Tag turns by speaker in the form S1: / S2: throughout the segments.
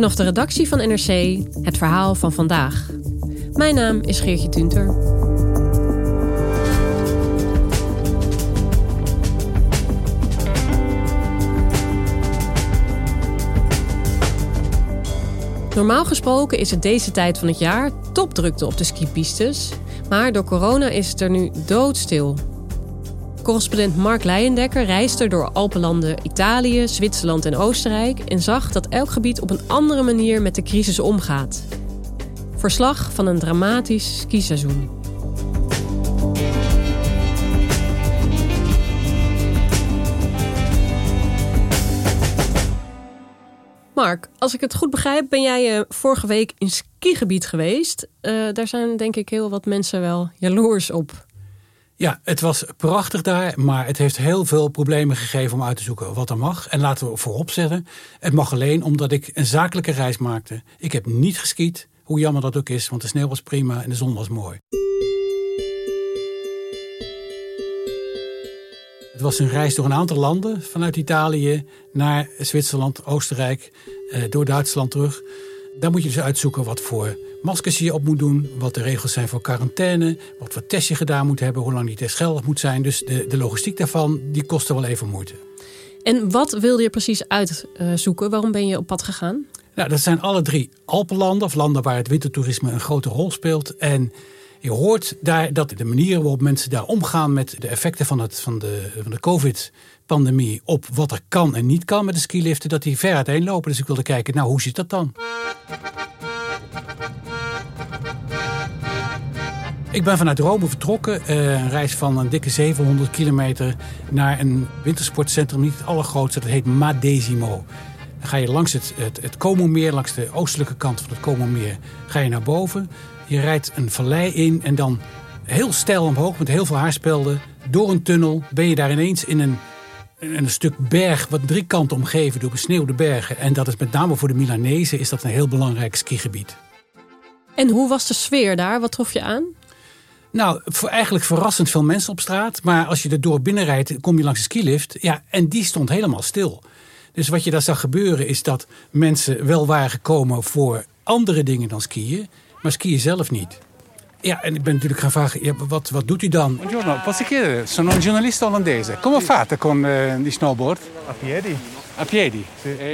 S1: Vanaf de redactie van NRC het verhaal van vandaag. Mijn naam is Geertje Tunter. Normaal gesproken is het deze tijd van het jaar topdrukte op de skipistes. Maar door corona is het er nu doodstil. Correspondent Mark Leijendekker reisde door Alpenlanden Italië, Zwitserland en Oostenrijk en zag dat elk gebied op een andere manier met de crisis omgaat. Verslag van een dramatisch skiseizoen. Mark, als ik het goed begrijp, ben jij uh, vorige week in skigebied geweest. Uh, daar zijn denk ik heel wat mensen wel jaloers op.
S2: Ja, het was prachtig daar, maar het heeft heel veel problemen gegeven om uit te zoeken wat er mag. En laten we voorop zetten, het mag alleen omdat ik een zakelijke reis maakte. Ik heb niet geskiet, hoe jammer dat ook is, want de sneeuw was prima en de zon was mooi. Het was een reis door een aantal landen, vanuit Italië naar Zwitserland, Oostenrijk, eh, door Duitsland terug. Daar moet je dus uitzoeken wat voor maskers je op moet doen, wat de regels zijn voor quarantaine, wat voor test je gedaan moet hebben, hoe lang die test geldig moet zijn. Dus de, de logistiek daarvan, die kostte wel even moeite.
S1: En wat wilde je precies uitzoeken? Waarom ben je op pad gegaan?
S2: Nou, dat zijn alle drie Alpenlanden, of landen waar het wintertoerisme een grote rol speelt. En je hoort daar dat de manieren waarop mensen daar omgaan met de effecten van, het, van de, van de COVID-pandemie op wat er kan en niet kan met de skiliften, dat die ver uiteenlopen. Dus ik wilde kijken, nou, hoe zit dat dan? Ik ben vanuit Rome vertrokken. Eh, een reis van een dikke 700 kilometer naar een wintersportcentrum. Niet het allergrootste, dat heet Madesimo. Dan ga je langs het, het, het Como-meer, langs de oostelijke kant van het Como-meer, ga je naar boven. Je rijdt een vallei in en dan heel steil omhoog met heel veel haarspelden. Door een tunnel ben je daar ineens in een, een stuk berg, wat drie kanten omgeven door besneeuwde bergen. En dat is met name voor de Milanezen is dat een heel belangrijk skigebied.
S1: En hoe was de sfeer daar? Wat trof je aan?
S2: Nou, voor eigenlijk verrassend veel mensen op straat. Maar als je er door binnenrijdt, kom je langs een skilift. Ja, en die stond helemaal stil. Dus wat je daar zag gebeuren is dat mensen wel waren gekomen voor andere dingen dan skiën. Maar skiën zelf niet. Ja, en ik ben natuurlijk gaan vragen, ja, wat, wat doet u dan?
S3: Buongiorno, posso chiedere? Sono un giornalista olandese. Come fate con uh, die snowboard?
S4: A piedi.
S3: A piedi?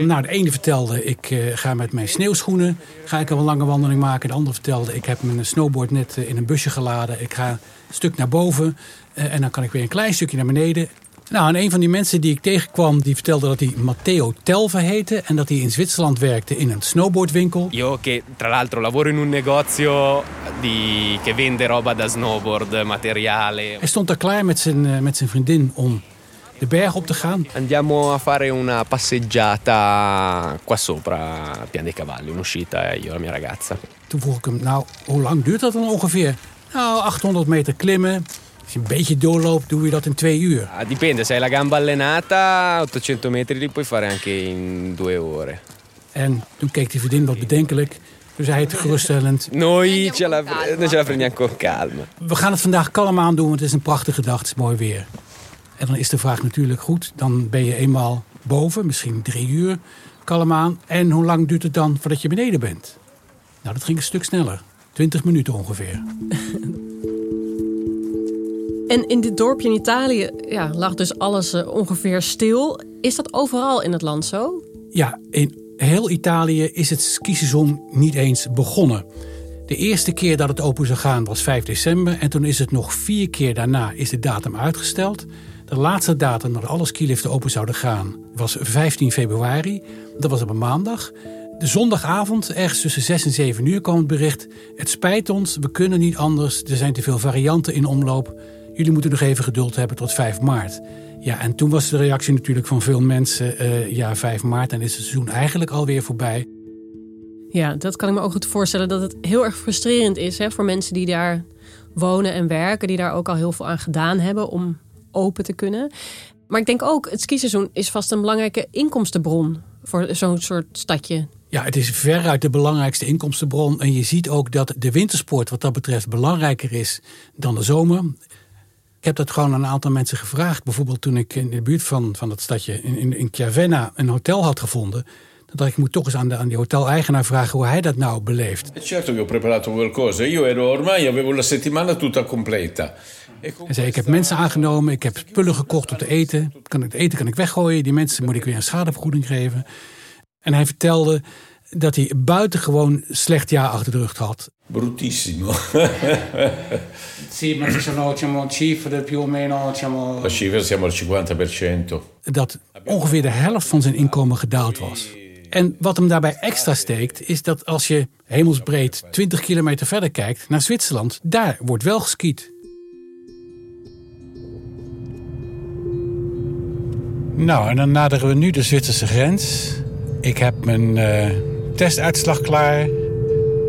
S2: Nou, de ene vertelde, ik uh, ga met mijn sneeuwschoenen ga ik een lange wandeling maken. De andere vertelde, ik heb mijn snowboard net uh, in een busje geladen. Ik ga een stuk naar boven en dan kan ik weer een klein stukje naar beneden. Nou, en een van die mensen die ik tegenkwam, die vertelde dat hij Matteo Telve heette en dat hij in Zwitserland werkte in een snowboardwinkel.
S5: Io che tra l'altro lavoro in un negozio di, che vende roba da snowboard, materiale.
S2: Hij stond daar klaar met zijn, met zijn vriendin om de berg op te gaan.
S5: Andiamo a fare una passeggiata qua sopra Pian dei Cavalli, un'uscita io e la mia ragazza.
S2: Toen vroeg ik hem, nou, hoe lang duurt dat dan ongeveer? Nou, 800 meter klimmen. Als je een beetje doorloopt, doe je dat in twee uur.
S5: Ah, dipende, se hai la gamba allenata, 800 metri li puoi fare anche in due ore.
S2: En toen keek die vriendin wat bedenkelijk. Toen zei het geruststellend.
S5: Noi ce la, non ce la prendiamo con calma.
S2: We gaan het vandaag kalm aan doen, want het is een prachtige dag, het is mooi weer. En dan is de vraag natuurlijk goed, dan ben je eenmaal boven, misschien drie uur, kalm aan. En hoe lang duurt het dan voordat je beneden bent? Nou, dat ging een stuk sneller. 20 minuten ongeveer.
S1: En in dit dorpje in Italië ja, lag dus alles uh, ongeveer stil. Is dat overal in het land zo?
S2: Ja, in heel Italië is het skiseizoen niet eens begonnen. De eerste keer dat het open zou gaan was 5 december. En toen is het nog vier keer daarna is de datum uitgesteld. De laatste datum dat alle skiliften open zouden gaan was 15 februari. Dat was op een maandag. De zondagavond, ergens tussen 6 en 7 uur, kwam het bericht... het spijt ons, we kunnen niet anders, er zijn te veel varianten in omloop jullie moeten nog even geduld hebben tot 5 maart. Ja, en toen was de reactie natuurlijk van veel mensen, uh, ja, 5 maart, dan is het seizoen eigenlijk alweer voorbij.
S1: Ja, dat kan ik me ook goed voorstellen dat het heel erg frustrerend is hè, voor mensen die daar wonen en werken, die daar ook al heel veel aan gedaan hebben om open te kunnen. Maar ik denk ook, het skiseizoen is vast een belangrijke inkomstenbron voor zo'n soort stadje.
S2: Ja, het is veruit de belangrijkste inkomstenbron. En je ziet ook dat de wintersport wat dat betreft belangrijker is dan de zomer. Ik heb dat gewoon aan een aantal mensen gevraagd. Bijvoorbeeld toen ik in de buurt van, van dat stadje, in, in, in Chiavenna, een hotel had gevonden. Dan dacht ik, ik moet toch eens aan, de, aan die hotel-eigenaar vragen hoe hij dat nou beleeft.
S4: Certo che ho preparato qualcosa. Io ero ormai avevo la settimana tutta completa.
S2: Hij zei, ik heb mensen aangenomen, ik heb spullen gekocht om te eten. Kan ik, het eten kan ik weggooien, die mensen moet ik weer een schadevergoeding geven. En hij vertelde dat hij buitengewoon slecht jaar achter de rug had.
S4: Bruttissimo.
S3: Sì, ma ci sono cifre più o meno.
S4: La cifra siamo al 50%.
S2: Dat ongeveer de helft van zijn inkomen gedaald was. En wat hem daarbij extra steekt, is dat als je hemelsbreed 20 kilometer verder kijkt naar Zwitserland, daar wordt wel geskiet. Nou, en dan naderen we nu de Zwitserse grens. Ik heb mijn eh, testuitslag klaar,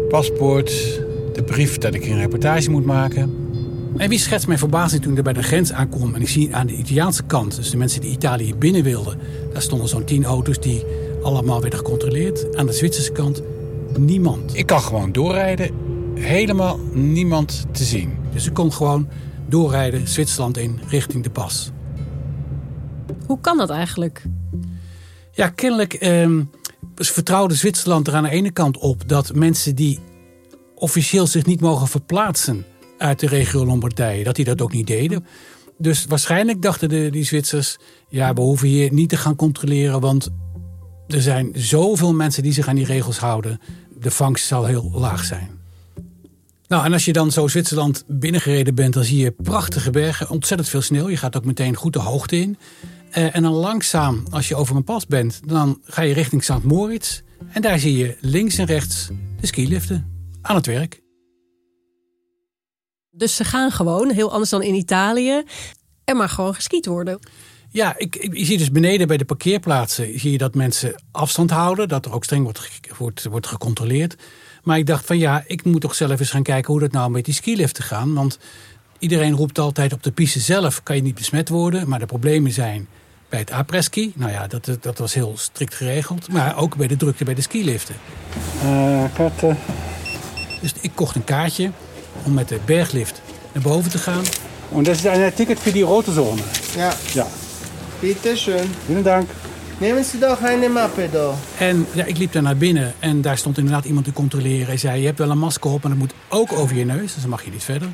S2: paspoort, de brief dat ik een reportage moet maken. En wie schetst mijn verbazing toen ik er bij de grens aankom en ik zie aan de Italiaanse kant, dus de mensen die Italië binnen wilden, daar stonden zo'n tien auto's die allemaal werden gecontroleerd. Aan de Zwitserse kant niemand. Ik kan gewoon doorrijden, helemaal niemand te zien. Dus ik kon gewoon doorrijden Zwitserland in richting de pas.
S1: Hoe kan dat eigenlijk?
S2: Ja, kennelijk eh, vertrouwde Zwitserland er aan de ene kant op dat mensen die officieel zich niet mogen verplaatsen uit de regio Lombardije, dat die dat ook niet deden. Dus waarschijnlijk dachten de, die Zwitsers, ja, we hoeven hier niet te gaan controleren, want er zijn zoveel mensen die zich aan die regels houden. De vangst zal heel laag zijn. Nou, en als je dan zo Zwitserland binnengereden bent, dan zie je prachtige bergen, ontzettend veel sneeuw. Je gaat ook meteen goed de hoogte in. Eh, en dan langzaam, als je over een pas bent, dan ga je richting St. Moritz. En daar zie je links en rechts de skiliften aan het werk.
S1: Dus ze gaan gewoon, heel anders dan in Italië. Er mag gewoon geskiet worden.
S2: Ja, ik, ik, je ziet dus beneden bij de parkeerplaatsen zie je dat mensen afstand houden. Dat er ook streng wordt, wordt, wordt gecontroleerd. Maar ik dacht van ja, ik moet toch zelf eens gaan kijken hoe dat nou met die skiliften gaan. Want iedereen roept altijd op de piste zelf kan je niet besmet worden. Maar de problemen zijn bij het apreski. Nou ja, dat, dat was heel strikt geregeld. Maar ook bij de drukte bij de skiliften.
S3: Eh, kaarten.
S2: Dus ik kocht een kaartje om met de berglift naar boven te gaan.
S3: Und das ist ein Ticket für die rote Zone.
S6: Ja,
S3: Ja,
S6: bitte schön.
S3: vielen Dank.
S6: Nehmen Sie doch eine Mappe da.
S2: En ja, ik liep daar naar binnen en daar stond inderdaad iemand te controleren. Hij zei, je hebt wel een masker op, maar dat moet ook over je neus. Dus dan mag je niet verder.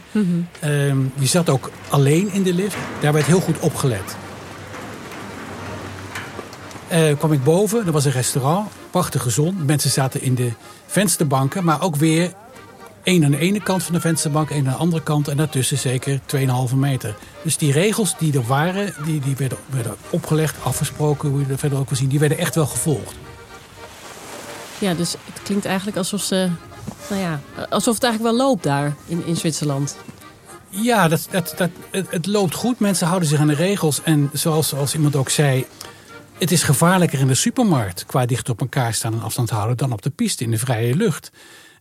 S2: Ehm, je zat ook alleen in de lift. Daar werd heel goed opgelet. Eh kwam ik boven, er was een restaurant, prachtige zon. Mensen zaten in de vensterbanken, maar ook weer één aan de ene kant van de vensterbank, één aan de andere kant. En daartussen zeker 2,5 meter. Dus die regels die er waren, die, die werden, werden opgelegd, afgesproken, hoe je dat verder ook wil zien, die werden echt wel gevolgd.
S1: Ja, dus het klinkt eigenlijk alsof ze. Nou ja, alsof het eigenlijk wel loopt daar in, in Zwitserland.
S2: Ja, dat, dat, dat, het, het loopt goed. Mensen houden zich aan de regels. En zoals als iemand ook zei, het is gevaarlijker in de supermarkt qua dicht op elkaar staan en afstand houden dan op de piste in de vrije lucht.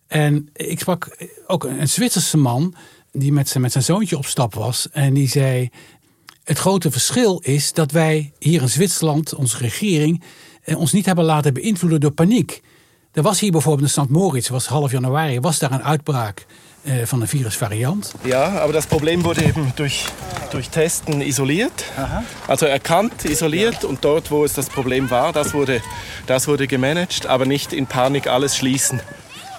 S2: En ik sprak ook een Zwitserse man die met zijn, met zijn zoontje op stap was. En die zei: Het grote verschil is dat wij hier in Zwitserland, onze regering, eh, ons niet hebben laten beïnvloeden door paniek. Er was hier bijvoorbeeld in St. Moritz, was half januari, was daar een uitbraak van een virusvariant.
S7: Ja, aber das Problem wurde eben durch, durch Testen isoliert. Also erkannt, isoliert und dort, wo es das Problem war, das wurde, das wurde gemanagt, aber nicht in Panik alles schließen.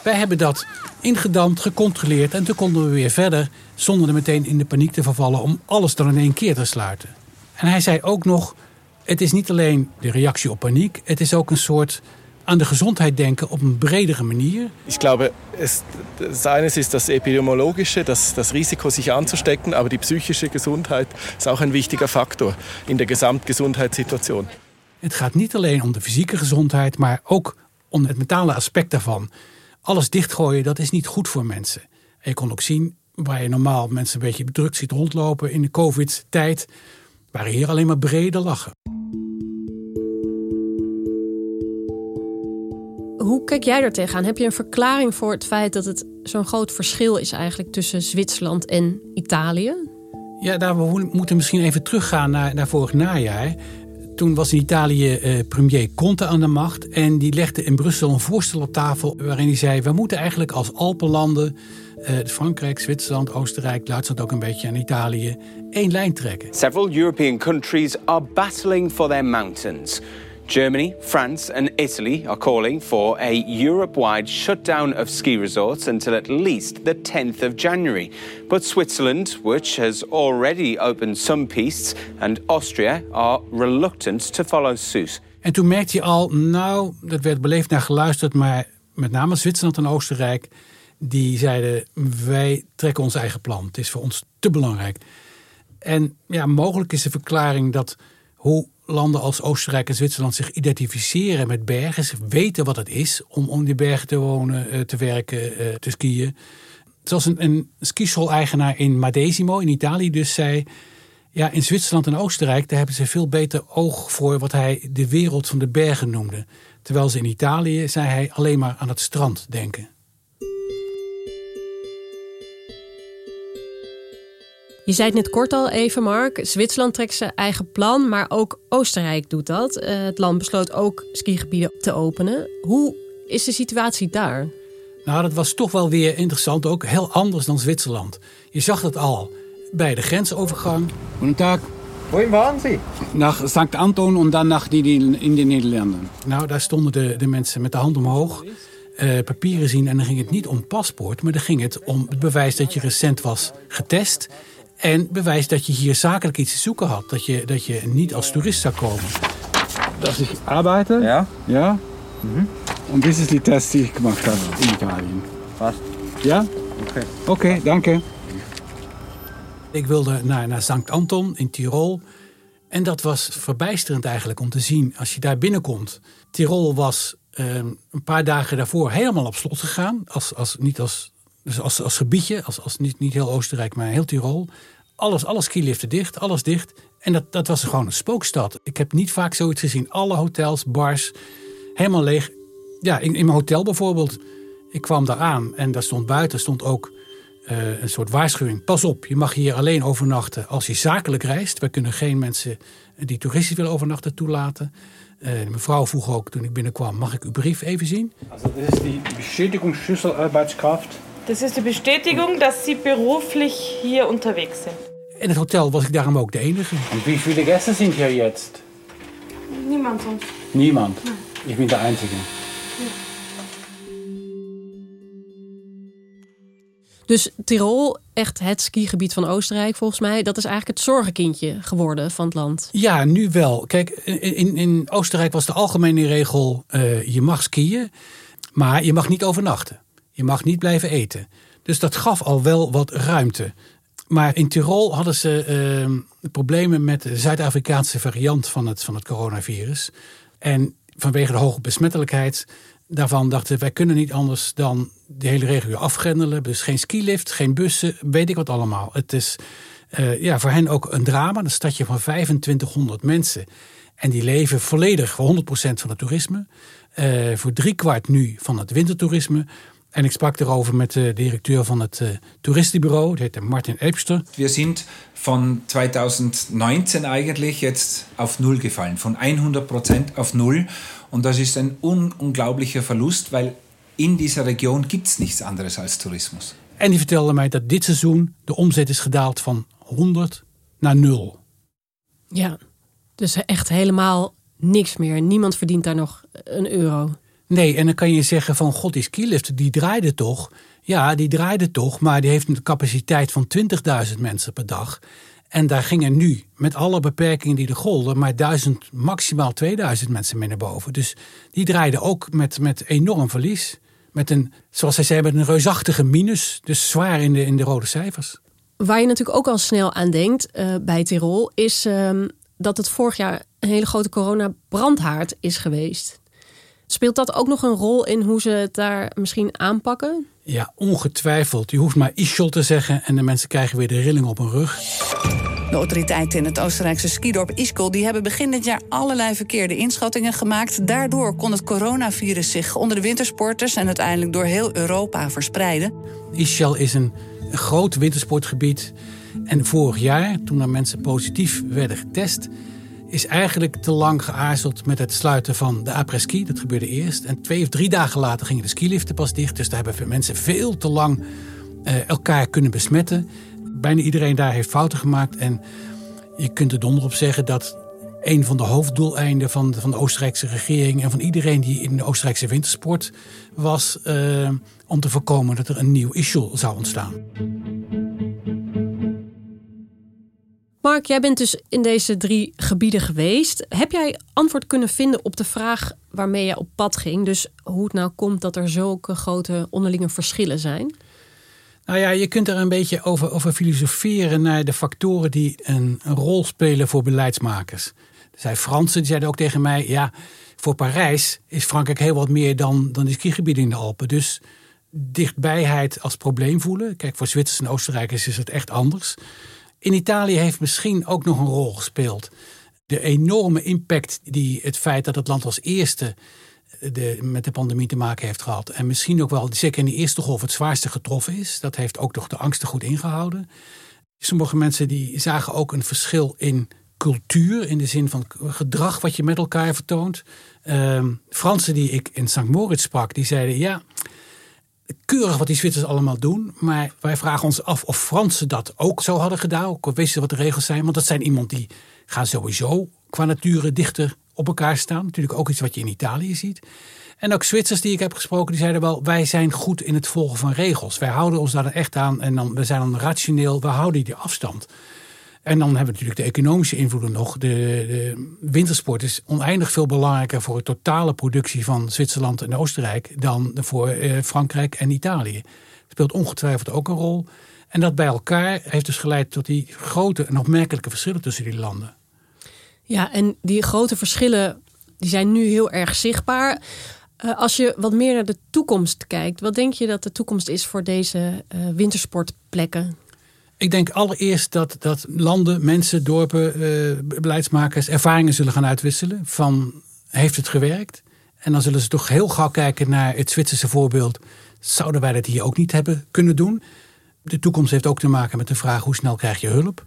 S2: Wij hebben dat ingedampt, gecontroleerd en toen konden we weer verder zonder er meteen in de paniek te vervallen om alles dan in één keer te sluiten. En hij zei ook nog, het is niet alleen de reactie op paniek, het is ook een soort aan de gezondheid denken op een bredere manier.
S7: Ich glaube, es, das eines ist das Epidemiologische, das, das Risiko, sich anzustecken, aber die psychische Gesundheit ist auch ein wichtiger Faktor in der Gesamtgesundheitssituation.
S2: Het gaat niet alleen om de fysieke gezondheid, maar ook om het mentale aspect daarvan. Alles dichtgooien, dat is niet goed voor mensen. En je kon ook zien, waar je normaal mensen een beetje bedrukt ziet rondlopen in de covid-tijd, waren hier alleen maar brede lachen.
S1: Hoe kijk jij er tegenaan? Heb je een verklaring voor het feit dat het zo'n groot verschil is eigenlijk tussen Zwitserland en Italië?
S2: Ja, daar we moeten misschien even teruggaan naar, naar vorig najaar. Toen was in Italië eh, premier Conte aan de macht. En die legde in Brussel een voorstel op tafel. waarin hij zei: We moeten eigenlijk als Alpenlanden. eh, Frankrijk, Zwitserland, Oostenrijk, Duitsland ook een beetje en Italië. één lijn trekken.
S8: Several European countries are battling for their mountains. Germany, France, and Italy are calling for a Europe wide shutdown of ski resorts until at least the 10th of January. But Switzerland, which has already opened some pistes, and Austria are reluctant to follow suit.
S2: En toen merkte je al, nou, dat werd beleefd naar geluisterd, maar met name Zwitserland en Oostenrijk, die zeiden: wij trekken ons eigen plan. Het is voor ons te belangrijk. En ja, mogelijk is de verklaring dat hoe landen als Oostenrijk en Zwitserland zich identificeren met bergen. Ze weten wat het is om om die bergen te wonen, eh, te werken, eh, te skiën. Zoals een, een skischool-eigenaar in Madesimo in Italië dus zei... Ja, in Zwitserland en Oostenrijk daar hebben ze veel beter oog voor wat hij de wereld van de bergen noemde. Terwijl ze in Italië, zei hij, alleen maar aan het strand denken.
S1: Je zei het net kort al even, Mark. Zwitserland trekt zijn eigen plan, maar ook Oostenrijk doet dat. Eh, het land besloot ook skigebieden te openen. Hoe is de situatie daar?
S2: Nou, dat was toch wel weer interessant. Ook heel anders dan Zwitserland. Je zag het al bij de grensovergang.
S3: Goedendag.
S6: Wohin waren Sie?
S3: Naar St. Anton en dan naar die in de Nederlanden.
S2: Nou, daar stonden de, de mensen met de hand omhoog. eh, papieren zien en dan ging het niet om paspoort, maar dan ging het om het bewijs dat je recent was getest. En bewijs dat je hier zakelijk iets te zoeken had. Dat je, dat je niet als toerist zou komen.
S3: Dat ik arbeite.
S6: Ja.
S3: Ja. En dit is die test die ik gemaakt heb in Italië.
S6: Was?
S3: Ja?
S6: Oké.
S3: Oké, dank je.
S2: Ik wilde naar, naar Sankt Anton in Tirol. En dat was verbijsterend eigenlijk om te zien als je daar binnenkomt. Tirol was ehm, een paar dagen daarvoor helemaal op slot gegaan. Als, als, niet als, dus als, als gebiedje, als, als niet, niet heel Oostenrijk, maar heel Tirol. Alles, alle skiliften dicht, alles dicht. En dat, dat was gewoon een spookstad. Ik heb niet vaak zoiets gezien. Alle hotels, bars, helemaal leeg. Ja, in, in mijn hotel bijvoorbeeld. Ik kwam daar aan en daar stond buiten stond ook eh, een soort waarschuwing. Pas op, je mag hier alleen overnachten als je zakelijk reist. We kunnen geen mensen die toeristisch willen overnachten toelaten. De mevrouw vroeg ook toen ik binnenkwam, mag ik uw brief even zien?
S3: Also das ist die Bestätigungsschlüssel Arbeitskraft.
S9: Das ist die Bestätigung, dass Sie beruflich hier unterwegs sind.
S2: In het hotel was ik daarom ook de enige.
S3: Und wie viele Gäste sind hier jetzt?
S9: Niemand sonst.
S3: Niemand. Ich bin der Einzige.
S1: Dus Tirol, echt het skigebied van Oostenrijk volgens mij, dat is eigenlijk het zorgenkindje geworden van het land.
S2: Ja, nu wel. Kijk, in, in Oostenrijk was de algemene regel: eh, je mag skiën, maar je mag niet overnachten. Je mag niet blijven eten. Dus dat gaf al wel wat ruimte. Maar in Tirol hadden ze eh, problemen met de Zuid-Afrikaanse variant van het, van het coronavirus. En vanwege de hoge besmettelijkheid daarvan dachten wij kunnen niet anders dan de hele regio afgrendelen. Dus geen skilift, geen bussen, weet ik wat allemaal. Het is eh, ja, voor hen ook een drama. Een stadje van 2500 mensen. En die leven volledig voor 100% van het toerisme. Eh, voor driekwart nu van het wintertoerisme. En ik sprak erover met de directeur van het uh, toeristenbureau, dat heet Martin Elbster.
S10: Wir sind von 2019 eigentlich jetzt auf Null gefallen, von 100 Prozent auf Null. Und das ist ein un unglaublicher Verlust, weil in dieser Region gibt es nichts anderes als Tourismus.
S2: En die vertelde mij dat dit seizoen de omzet is gedaald van 100 naar 0.
S1: Ja, dus echt helemaal niks meer. Niemand verdient daar nog een euro.
S2: Nee, en dan kan je zeggen van god, die skilift die draaide toch. Ja, die draaide toch, maar die heeft een capaciteit van 20.000 mensen per dag. En daar gingen nu, met alle beperkingen die er golden, maar 1000, maximaal 2000 mensen mee naar boven. Dus die draaiden ook met, met enorm verlies. Met een, zoals zij zei, met een reusachtige minus. Dus zwaar in de, in de rode cijfers.
S1: Waar je natuurlijk ook al snel aan denkt uh, bij Tirol, is uh, dat het vorig jaar een hele grote corona-brandhaard is geweest. Speelt dat ook nog een rol in hoe ze het daar misschien aanpakken?
S2: Ja, ongetwijfeld. Je hoeft maar Ischol te zeggen en de mensen krijgen weer de rilling op hun rug.
S11: De autoriteiten in het Oostenrijkse skidorp Ischol die hebben begin dit jaar allerlei verkeerde inschattingen gemaakt. Daardoor kon het coronavirus zich onder de wintersporters en uiteindelijk door heel Europa verspreiden.
S2: Ischol is een groot wintersportgebied. En vorig jaar, toen er mensen positief werden getest, is eigenlijk te lang geaarzeld met het sluiten van de après-ski. Dat gebeurde eerst. En twee of drie dagen later gingen de skiliften pas dicht. Dus daar hebben mensen veel te lang uh, elkaar kunnen besmetten. Bijna iedereen daar heeft fouten gemaakt. En je kunt er donder op zeggen dat een van de hoofddoeleinden van de, van de Oostenrijkse regering en van iedereen die in de Oostenrijkse wintersport was, uh, om te voorkomen dat er een nieuw issue zou ontstaan.
S1: Mark, jij bent dus in deze drie gebieden geweest. Heb jij antwoord kunnen vinden op de vraag waarmee je op pad ging? Dus hoe het nou komt dat er zulke grote onderlinge verschillen zijn?
S2: Nou ja, je kunt er een beetje over, over filosoferen naar de factoren die een, rol spelen voor beleidsmakers. Er zijn Fransen, die zeiden ook tegen mij: ja, voor Parijs is Frankrijk heel wat meer dan, dan die skigebieden in de Alpen. Dus dichtbijheid als probleem voelen. Kijk, voor Zwitsers en Oostenrijkers is het echt anders. In Italië heeft misschien ook nog een rol gespeeld. De enorme impact die het feit dat het land als eerste de, met de pandemie te maken heeft gehad. En misschien ook wel, zeker in de eerste golf, het zwaarste getroffen is. Dat heeft ook toch de angsten goed ingehouden. Sommige mensen die zagen ook een verschil in cultuur, in de zin van gedrag wat je met elkaar vertoont. Uh, Fransen die ik in St. Moritz sprak, die zeiden ja, keurig wat die Zwitsers allemaal doen. Maar wij vragen ons af of Fransen dat ook zo hadden gedaan. Ook wisten wat de regels zijn. Want dat zijn iemand die gaan sowieso qua nature dichter op elkaar staan. Natuurlijk ook iets wat je in Italië ziet. En ook Zwitsers die ik heb gesproken, die zeiden wel: wij zijn goed in het volgen van regels. Wij houden ons daar echt aan en dan, we zijn dan rationeel, we houden die afstand. En dan hebben we natuurlijk de economische invloeden nog. De, de, wintersport is oneindig veel belangrijker voor de totale productie van Zwitserland en Oostenrijk dan voor eh, Frankrijk en Italië. Speelt ongetwijfeld ook een rol. En dat bij elkaar heeft dus geleid tot die grote en opmerkelijke verschillen tussen die landen.
S1: Ja, en die grote verschillen die zijn nu heel erg zichtbaar. Uh, als je wat meer naar de toekomst kijkt, wat denk je dat de toekomst is voor deze uh, wintersportplekken?
S2: Ik denk allereerst dat, dat landen, mensen, dorpen, uh, beleidsmakers ervaringen zullen gaan uitwisselen. Van heeft het gewerkt? En dan zullen ze toch heel gauw kijken naar het Zwitserse voorbeeld. Zouden wij dat hier ook niet hebben kunnen doen? De toekomst heeft ook te maken met de vraag hoe snel krijg je hulp?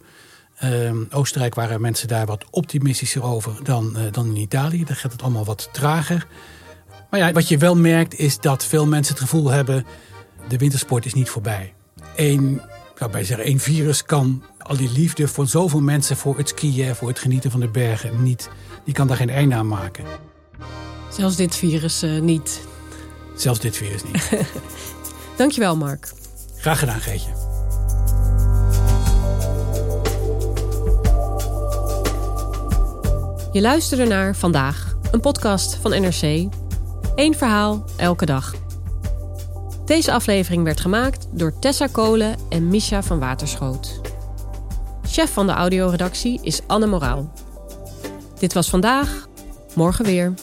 S2: Uh, Oostenrijk waren mensen daar wat optimistischer over dan, uh, dan in Italië. Daar gaat het allemaal wat trager. Maar ja, wat je wel merkt is dat veel mensen het gevoel hebben... de wintersport is niet voorbij. Eén, ik bij zeggen, één virus kan al die liefde voor zoveel mensen... voor het skiën, voor het genieten van de bergen niet... die kan daar geen einde aan maken.
S1: Zelfs dit virus uh, niet.
S2: Zelfs dit virus niet.
S1: Dankjewel, Mark.
S2: Graag gedaan, Geetje.
S1: Je luisterde naar Vandaag, een podcast van NRC. Eén verhaal, elke dag. Deze aflevering werd gemaakt door Tessa Kolen en Misha van Waterschoot. Chef van de audioredactie is Anne Moraal. Dit was vandaag, morgen weer.